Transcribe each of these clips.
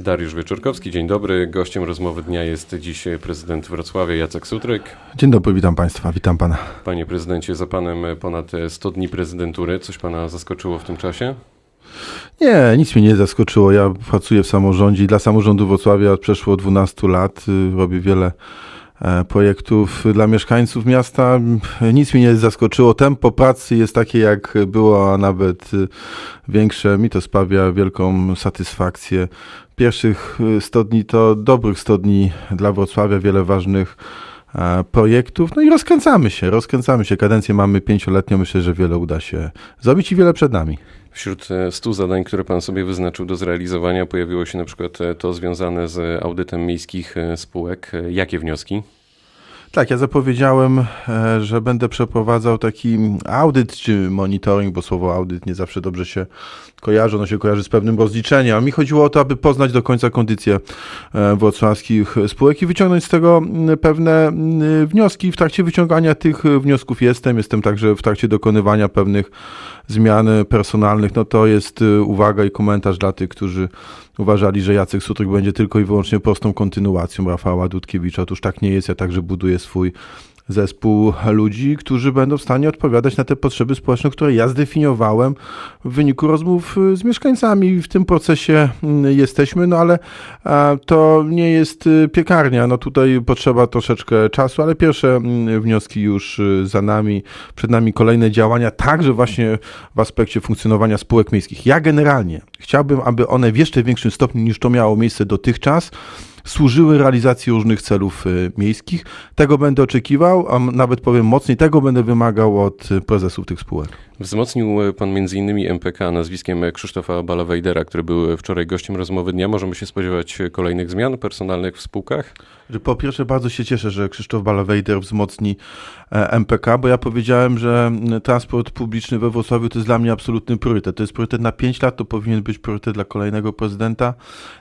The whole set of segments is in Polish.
Dariusz Wieczorkowski, dzień dobry. Gościem rozmowy dnia jest dziś prezydent Wrocławia Jacek Sutryk. Dzień dobry, witam Państwa, witam Pana. Panie prezydencie, za Panem ponad 100 dni prezydentury. Coś Pana zaskoczyło w tym czasie? Nie, nic mnie nie zaskoczyło. Ja pracuję w samorządzie i dla samorządu Wrocławia od przeszło 12 lat. Y, robię wiele projektów dla mieszkańców miasta. Nic mnie nie zaskoczyło. Tempo pracy jest takie, jak było, a nawet y, większe. Mi to sprawia wielką satysfakcję. Pierwszych 100 y, dni to dobrych 100 dni dla Wrocławia, wiele ważnych e, projektów. No i rozkręcamy się, rozkręcamy się. Kadencję mamy pięcioletnią. Myślę, że wiele uda się zrobić i wiele przed nami. Wśród 100 e, zadań, które Pan sobie wyznaczył do zrealizowania, pojawiło się na przykład e, to związane z audytem miejskich e, spółek. Jakie wnioski? Tak, ja zapowiedziałem, że będę przeprowadzał taki audyt czy monitoring, bo słowo audyt nie zawsze dobrze się kojarzy, ono się kojarzy z pewnym rozliczeniem. A mi chodziło o to, aby poznać do końca kondycję wrocławskich spółek i wyciągnąć z tego pewne wnioski. W trakcie wyciągania tych wniosków jestem, jestem także w trakcie dokonywania pewnych zmian personalnych, no to jest y, uwaga i komentarz dla tych, którzy uważali, że Jacek Sutryk będzie tylko i wyłącznie prostą kontynuacją Rafała Dudkiewicza. Otóż tak nie jest. Ja także buduję swój zespół ludzi, którzy będą w stanie odpowiadać na te potrzeby społeczne, które ja zdefiniowałem w wyniku rozmów y, z mieszkańcami. W tym procesie mm, jesteśmy, no ale to nie jest y, piekarnia. No tutaj potrzeba troszeczkę czasu, ale pierwsze mm, wnioski już y, za nami. Przed nami kolejne działania, także właśnie w aspekcie funkcjonowania spółek miejskich. Ja generalnie chciałbym, aby one w jeszcze większym stopniu niż to miało miejsce dotychczas, służyły realizacji różnych celów y, miejskich. Tego będę oczekiwał, a nawet powiem mocniej, tego będę wymagał od prezesów tych spółek. Wzmocnił pan m.in. MPK nazwiskiem Krzysztofa Balawejdera, który był wczoraj gościem rozmowy dnia. Możemy się spodziewać kolejnych zmian personalnych w spółkach? Po pierwsze, bardzo się cieszę, że Krzysztof Balawejder wzmocni e, MPK, bo ja powiedziałem, że transport publiczny we Wrocławiu to jest dla mnie absolutny priorytet. To jest priorytet na 5 lat, to powinien być priorytet dla kolejnego prezydenta.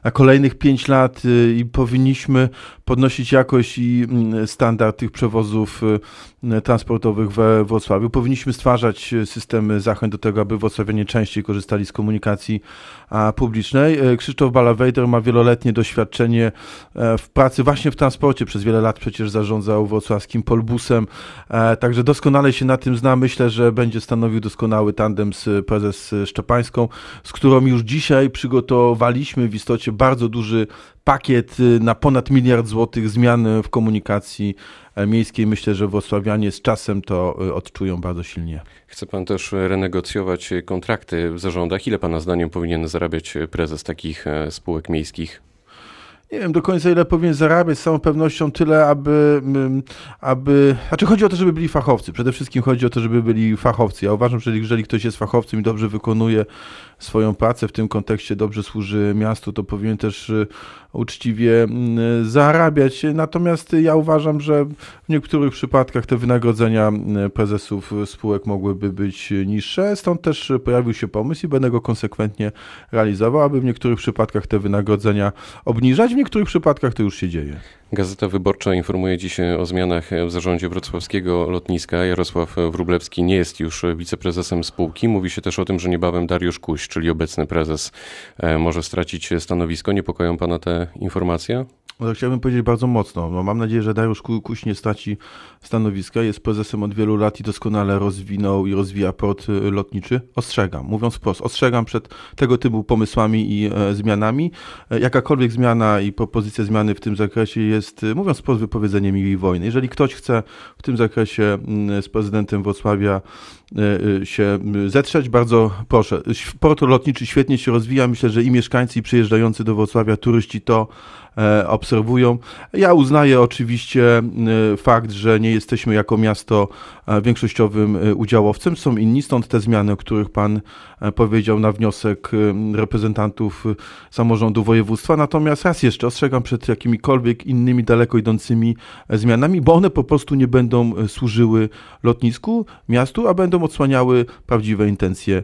Na kolejnych 5 lat y, i powinniśmy podnosić jakość i standard tych przewozów y, transportowych we Wrocławiu. Powinniśmy stwarzać systemy zachęt do tego, aby wrocławianie częściej korzystali z komunikacji publicznej. E, Krzysztof Balawejder ma wieloletnie doświadczenie e, w pracy właśnie w transporcie. Przez wiele lat przecież zarządzał wrocławskim Polbusem, e, także doskonale się na tym zna. Myślę, że będzie stanowił doskonały tandem z prezes Szczepańską, z którą już dzisiaj przygotowaliśmy w istocie bardzo duży pakiet na ponad miliard złotych zmian w komunikacji miejskiej. Myślę, że wrocławianie z czasem to odczują bardzo silnie. Chce pan też renegocjować kontrakty w zarządach. Ile pana zdaniem powinien zarabiać prezes takich spółek miejskich? nie wiem do końca ile powinien zarabiać, z całą pewnością tyle, aby, mm, aby, znaczy chodzi o to, żeby byli fachowcy. Przede wszystkim chodzi o to, żeby byli fachowcy. Ja uważam, że jeżeli ktoś jest fachowcem i dobrze wykonuje swoją pracę w tym kontekście, dobrze służy miastu, to powinien też y, uczciwie mm, zarabiać. Natomiast ja uważam, że w niektórych przypadkach te wynagrodzenia mm, prezesów spółek mogłyby być niższe. Stąd też pojawił się pomysł i będę go konsekwentnie realizował, aby w niektórych przypadkach te wynagrodzenia obniżać. W niektórych przypadkach to już się dzieje. Gazeta Wyborcza informuje dziś o zmianach w zarządzie wrocławskiego lotniska. Jarosław Wrublewski nie jest już wiceprezesem spółki. Mówi się też o tym, że niebawem Dariusz Kuś, czyli obecny prezes, e, może stracić stanowisko. Niepokoją pana te informacje? No, chciałbym powiedzieć bardzo mocno. No, mam nadzieję, że Dariusz Kuś nie straci stanowiska. Jest prezesem od wielu lat i doskonale rozwinął i rozwija port y, lotniczy. Ostrzegam, mówiąc wprost, ostrzegam przed tego typu pomysłami i e, zmianami. E, jakakolwiek zmiana i propozycja zmiany w tym zakresie jest, y, mówiąc wprost, wypowiedzeniem miłej wojny. Jeżeli ktoś chce w tym zakresie mm, z prezydentem Wrocławia się zetrzeć, bardzo proszę. Port lotniczy świetnie się rozwija. Myślę, że i mieszkańcy, i przyjeżdżający do Wrocławia turyści to obserwują. Ja uznaję oczywiście e, fakt, że nie jesteśmy jako miasto e, większościowym udziałowcem. Są inni, stąd te zmiany, o których Pan powiedział na wniosek reprezentantów samorządu województwa. Natomiast raz jeszcze ostrzegam przed jakimikolwiek innymi daleko idącymi zmianami, bo one po prostu nie będą służyły lotnisku, miastu, a będą odsłaniały prawdziwe intencje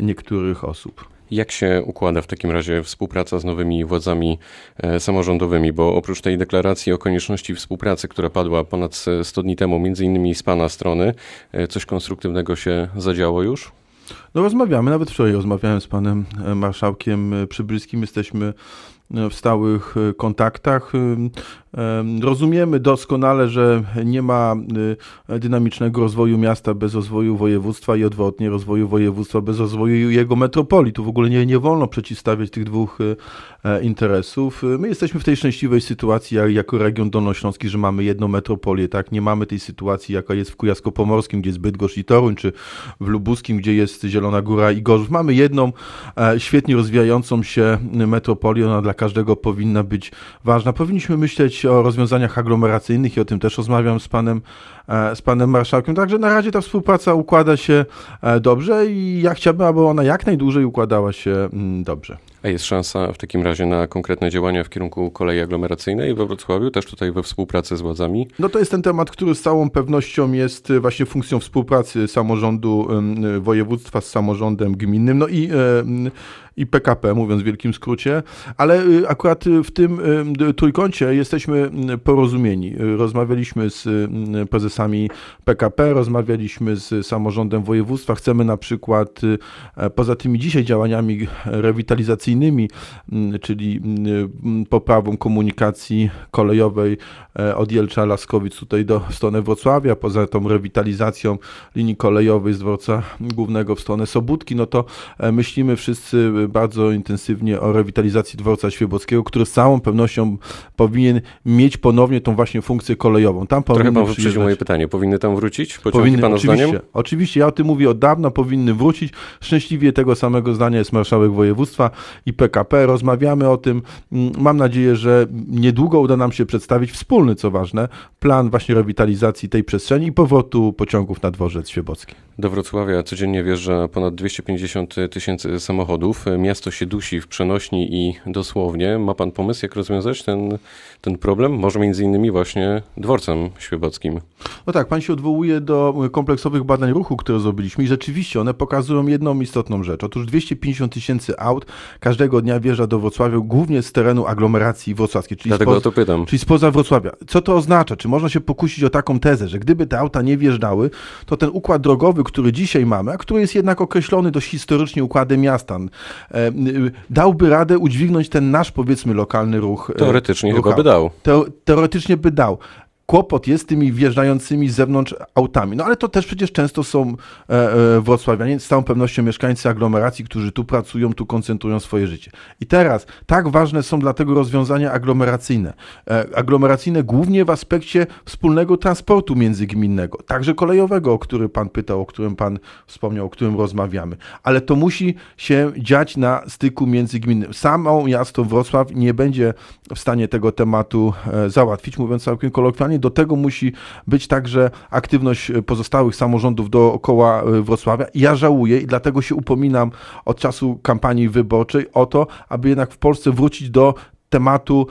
niektórych osób. Jak się układa w takim razie współpraca z nowymi władzami e, samorządowymi? Bo oprócz tej deklaracji o konieczności współpracy, która padła ponad 100 dni temu, między innymi z Pana strony, e, coś konstruktywnego się zadziało już? No rozmawiamy, nawet wczoraj rozmawiałem z panem e, marszałkiem Przybylskim. Jesteśmy w stałych kontaktach. Rozumiemy doskonale, że nie ma dynamicznego rozwoju miasta bez rozwoju województwa i odwrotnie rozwoju województwa bez rozwoju jego metropolii. Tu w ogóle nie, nie wolno przeciwstawiać tych dwóch interesów. My jesteśmy w tej szczęśliwej sytuacji jako region dolnośląski, że mamy jedną metropolię, tak? Nie mamy tej sytuacji, jaka jest w Kujawsko-Pomorskim, gdzie jest Bydgoszcz i Toruń, czy w Lubuskim, gdzie jest Zielona Góra i Gorzów. Mamy jedną e, świetnie rozwijającą się metropolię, ona dla każdego powinna być ważna. Powinniśmy myśleć o rozwiązaniach aglomeracyjnych i o tym też rozmawiam z panem, e, z panem marszałkiem. Także na razie ta współpraca układa się e, dobrze i ja chciałbym, aby ona jak najdłużej układała się mm, dobrze. A jest szansa w takim razie na konkretne działania w kierunku kolei aglomeracyjnej we Wrocławiu, też tutaj we współpracy z władzami? No to jest ten temat, który z całą pewnością jest y, właśnie funkcją współpracy samorządu województwa z samorządem gminnym. No i i PKP, mówiąc w wielkim skrócie, ale y, akurat w tym trójkącie jesteśmy porozumieni. Rozmawialiśmy z prezesami PKP, rozmawialiśmy z samorządem województwa. Chcemy na przykład poza tymi dzisiaj działaniami rewitalizacyjnymi, Mm, czyli mm, poprawą komunikacji kolejowej e, od Jelcza Laskowic tutaj do w stronę Wrocławia, poza tą rewitalizacją linii kolejowej z dworca głównego w stronę Sobótki, no to e, myślimy wszyscy bardzo intensywnie o rewitalizacji dworca Świebockiego, który z całą pewnością powinien mieć ponownie tą właśnie funkcję kolejową. Tam Trochę pan wyprzedził moje pytanie. Powinny tam wrócić? Pociągi powinny, pana oczywiście, zdaniem? Oczywiście, ja o tym mówię od dawna, powinny wrócić. Szczęśliwie tego samego zdania jest marszałek województwa i PKP. Rozmawiamy o tym. Mm, mam nadzieję, że niedługo uda nam się przedstawić wspólny, co ważne, plan właśnie rewitalizacji tej przestrzeni i powrotu pociągów na dworzec Świebocki. Do Wrocławia codziennie wjeżdża ponad 250 tysięcy samochodów. Miasto się dusi w przenośni i dosłownie. Ma pan pomysł, jak rozwiązać ten, ten problem? Może między innymi właśnie dworcem świebockim. No tak, pan się odwołuje do kompleksowych badań ruchu, które zrobiliśmy i rzeczywiście one pokazują jedną istotną rzecz. Otóż 250 tysięcy aut każdego dnia wjeżdża do Wrocławia, głównie z terenu aglomeracji wrocławskiej. Czyli Dlatego spoza, to pytam. Czyli spoza Wrocławia. Co to oznacza? Czy można się pokusić o taką tezę, że gdyby te auta nie wjeżdżały, to ten układ drogowy, który dzisiaj mamy, a który jest jednak określony dość historycznie układem miasta, e, dałby radę udźwignąć ten nasz, powiedzmy, lokalny ruch. E, Teoretycznie ruch chyba by dał. teoretycznie by dał kłopot jest z tymi wjeżdżającymi z zewnątrz autami. No ale to też przecież często są e, e, wrocławianie, z całą pewnością mieszkańcy aglomeracji, którzy tu pracują, tu koncentrują swoje życie. I teraz tak ważne są dlatego rozwiązania aglomeracyjne. E, aglomeracyjne głównie w aspekcie wspólnego transportu międzygminnego, także kolejowego, o który pan pytał, o którym pan wspomniał, o którym rozmawiamy. Ale to musi się dziać na styku międzygminnym. Samo miasto Wrocław nie będzie w stanie tego tematu załatwić, mówiąc całkiem kolokwialnie, do tego musi być także aktywność pozostałych samorządów dookoła e, Wrocławia. Ja żałuję i dlatego się upominam od czasu kampanii wyborczej o to, aby jednak w Polsce wrócić do tematu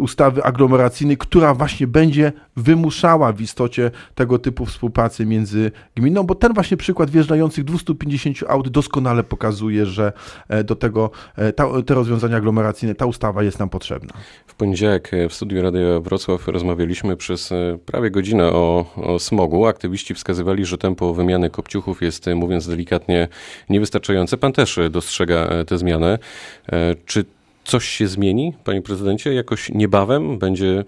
ustawy aglomeracyjnej, która właśnie będzie wymuszała w istocie tego typu współpracy między gminą, bo ten właśnie przykład wjeżdżających 250 aut doskonale pokazuje, że e, do tego e, ta, te rozwiązania aglomeracyjne, ta ustawa jest nam potrzebna. W poniedziałek e, w studiu Radia Wrocław rozmawialiśmy przez prawie godzinę o, o smogu. Aktywiści wskazywali, że tempo wymiany kopciuchów jest, mówiąc delikatnie, niewystarczające. Pan też dostrzega tę zmianę. Czy coś się zmieni, panie prezydencie? Jakoś niebawem będzie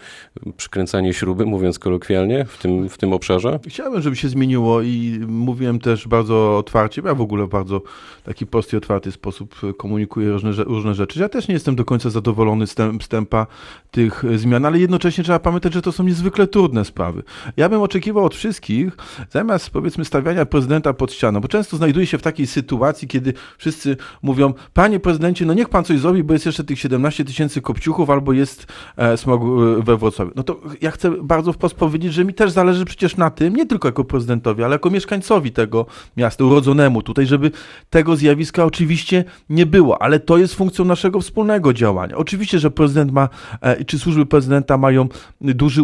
przykręcanie śruby, mówiąc kolokwialnie, w tym, w tym obszarze? Chciałbym, żeby się zmieniło i mówiłem też bardzo otwarcie, ja w ogóle w bardzo taki prosty, otwarty sposób komunikuję różne, różne rzeczy. Ja też nie jestem do końca zadowolony z, tem, tempa tych zmian, ale jednocześnie trzeba pamiętać, że to są niezwykle trudne sprawy. Ja bym oczekiwał od wszystkich, zamiast powiedzmy stawiania prezydenta pod ścianą, bo często znajduję się w takiej sytuacji, kiedy wszyscy mówią, panie prezydencie, no niech pan coś zrobi, bo jest jeszcze tych 17 tysięcy kopciuchów albo jest e, smog e, we Wrocławiu. No to ja chcę bardzo wprost powiedzieć, że mi też zależy przecież na tym, nie tylko jako prezydentowi, ale jako mieszkańcowi tego miasta, urodzonemu tutaj, żeby tego zjawiska oczywiście nie było, ale to jest funkcją naszego wspólnego działania. Oczywiście, że prezydent ma, e, czy służby prezydenta mają duży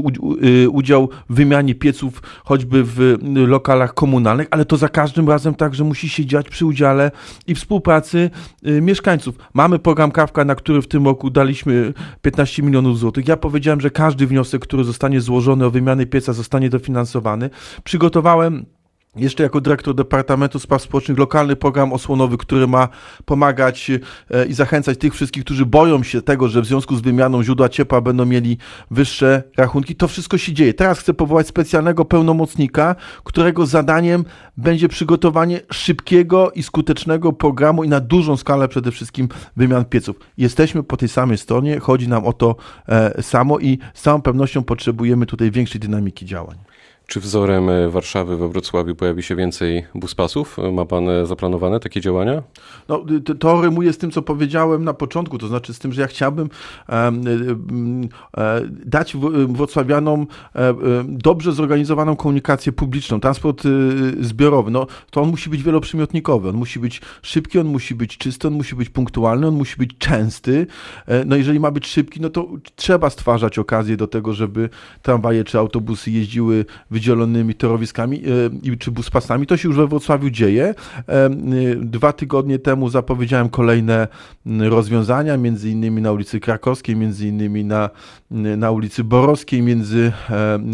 udział w wymianie pieców, choćby w lokalach komunalnych, ale to za każdym razem także musi się dziać przy udziale i współpracy mieszkańców. Mamy program Kawka, na który który w tym roku daliśmy 15 milionów złotych. Ja powiedziałem, że każdy wniosek, który zostanie złożony o wymianę pieca zostanie dofinansowany. Przygotowałem jeszcze jako dyrektor Departamentu Spraw Społecznych lokalny program osłonowy, który ma pomagać e, i zachęcać tych wszystkich, którzy boją się tego, że w związku z wymianą źródła ciepła będą mieli wyższe rachunki. To wszystko się dzieje. Teraz chcę powołać specjalnego pełnomocnika, którego zadaniem będzie przygotowanie szybkiego i skutecznego programu i na dużą skalę przede wszystkim wymian pieców. Jesteśmy po tej samej stronie, chodzi nam o to e, samo i z całą pewnością potrzebujemy tutaj większej dynamiki działań. Czy wzorem e, Warszawy we Wrocławiu pojawi się więcej buspasów? Ma pan e, zaplanowane takie działania? No, to, to rymuje z tym, co powiedziałem na początku, to znaczy z tym, że ja chciałbym e, e, dać wrocławianom e, dobrze zorganizowaną komunikację publiczną, transport zbiorowy. No, to on musi być wieloprzymiotnikowy, on musi być szybki, on musi być czysty, on musi być punktualny, on musi być częsty. No jeżeli ma być szybki, no to trzeba stwarzać okazję do tego, żeby tramwaje czy autobusy jeździły wydzielonymi torowiskami e, czy buspasami. To się już we Wrocławiu dzieje. E, dwa tygodnie temu zapowiedziałem kolejne rozwiązania, między innymi na ulicy Krakowskiej, między innymi na, na ulicy Borowskiej, między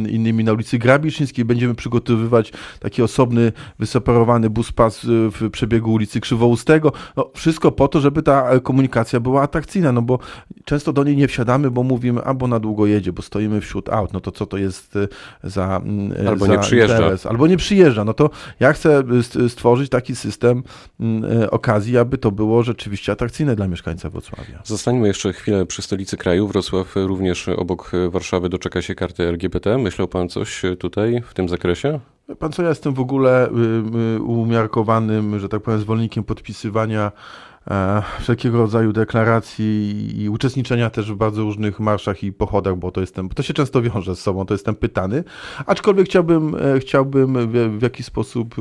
innymi na ulicy Grabiszyńskiej. Będziemy przygotowywać taki osobny, wyseparowany buspas w przebiegu ulicy Krzywoustego. No, wszystko po to, żeby ta komunikacja była atrakcyjna, no bo często do niej nie wsiadamy, bo mówimy, albo na długo jedzie, bo stoimy wśród aut, no to co to jest e, za Albo nie przyjeżdża. Interes, albo nie przyjeżdża. No to ja chcę stworzyć taki system mm, e, okazji, aby to było rzeczywiście atrakcyjne dla mieszkańca Wrocławia. Zostańmy jeszcze chwilę przy stolicy kraju. Wrocław również obok Warszawy doczeka się karty LGBT. Myślał pan coś tutaj w tym zakresie? Pan co, ja jestem w ogóle y, y, umiarkowanym, że tak powiem, zwolennikiem podpisywania wszelkiego rodzaju deklaracji i uczestniczenia też w bardzo różnych marszach i pochodach, bo to jestem, to się często wiąże z sobą, to jestem pytany. Aczkolwiek chciałbym, e, chciałbym w, w jakiś sposób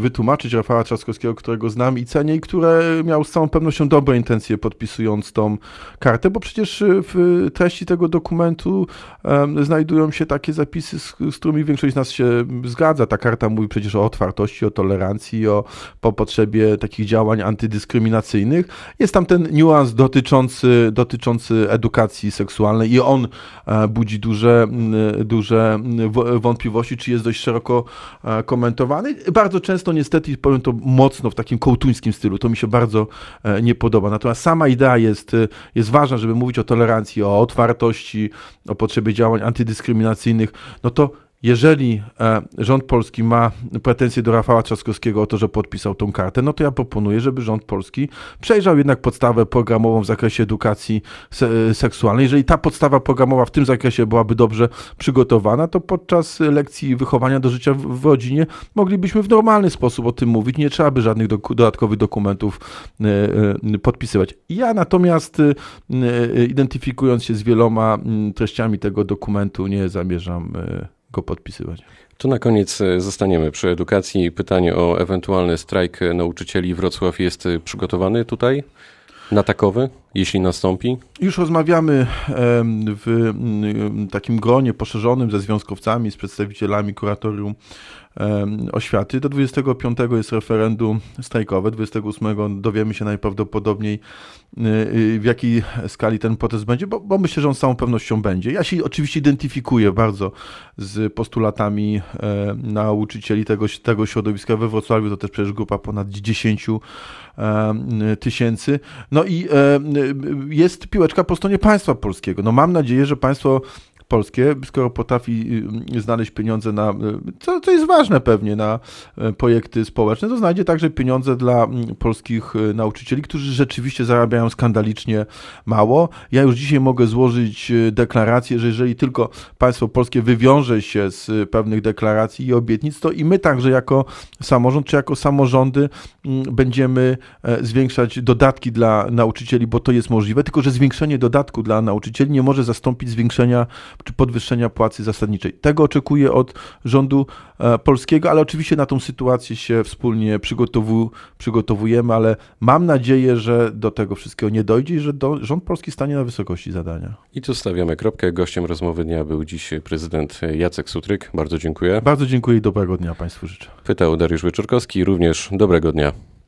wytłumaczyć Rafała Trzaskowskiego, którego znam i cenię i które miał z całą pewnością dobre intencje podpisując tą kartę, bo przecież w treści tego dokumentu um, znajdują się takie zapisy, z, z, którymi większość z nas się zgadza. Ta karta mówi przecież o otwartości, o tolerancji, o po potrzebie takich działań antydyskryminacyjnych. Jest tam ten niuans dotyczący, dotyczący edukacji seksualnej i on e, budzi duże, duże wątpliwości, czy jest dość szeroko e, bardzo często niestety, powiem to mocno w takim kołtuńskim stylu, to mi się bardzo e, nie podoba. Natomiast sama idea jest, e, jest ważna, żeby mówić o tolerancji, o otwartości, o potrzebie działań antydyskryminacyjnych, no to jeżeli e, rząd polski ma pretensje do Rafała Trzaskowskiego o to, że podpisał tą kartę, no to ja proponuję, żeby rząd polski przejrzał jednak podstawę programową w zakresie edukacji se seksualnej. Jeżeli ta podstawa programowa w tym zakresie byłaby dobrze przygotowana, to podczas lekcji wychowania do życia w, rodzinie moglibyśmy w normalny sposób o tym mówić. Nie trzeba by żadnych do dodatkowych dokumentów e, e, podpisywać. Ja natomiast identyfikując się z wieloma treściami tego dokumentu, nie zamierzam go podpisywać. To na koniec e, zostaniemy przy edukacji. Pytanie o ewentualny strajk nauczycieli. Wrocław jest przygotowany tutaj na takowy, jeśli nastąpi? Już rozmawiamy w takim gronie poszerzonym ze związkowcami, z przedstawicielami kuratorium oświaty. Do 25 jest referendum strajkowe, 28 dowiemy się najprawdopodobniej y, y, w jakiej skali ten protest będzie, bo, bo myślę, że on z całą pewnością będzie. Ja się oczywiście identyfikuję bardzo z postulatami nauczycieli tego, tego środowiska we Wrocławiu, to też przecież grupa ponad 10 tysięcy. No i jest piłeczka po stronie państwa polskiego. No mam nadzieję, że państwo polskie, skoro potrafi y, znaleźć pieniądze na, y, co, co jest ważne pewnie, na y, projekty społeczne, to znajdzie także pieniądze dla mm, polskich nauczycieli, którzy rzeczywiście zarabiają skandalicznie mało. Ja już dzisiaj mogę złożyć deklarację, że jeżeli tylko państwo polskie wywiąże się z pewnych deklaracji i obietnic, to i my także jako samorząd, czy jako samorządy mm, będziemy e, zwiększać dodatki dla nauczycieli, bo to jest możliwe, tylko że zwiększenie dodatku dla nauczycieli nie może zastąpić zwiększenia czy podwyższenia płacy zasadniczej. Tego oczekuję od rządu e, polskiego, ale oczywiście na tą sytuację się wspólnie przygotowu, przygotowujemy, ale mam nadzieję, że do tego wszystkiego nie dojdzie i że do, rząd polski stanie na wysokości zadania. I tu stawiamy kropkę. Gościem rozmowy dnia był dziś prezydent Jacek Sutryk. Bardzo dziękuję. Bardzo dziękuję i dobrego dnia Państwu życzę. Pytał Dariusz Wyczorkowski, również dobrego dnia.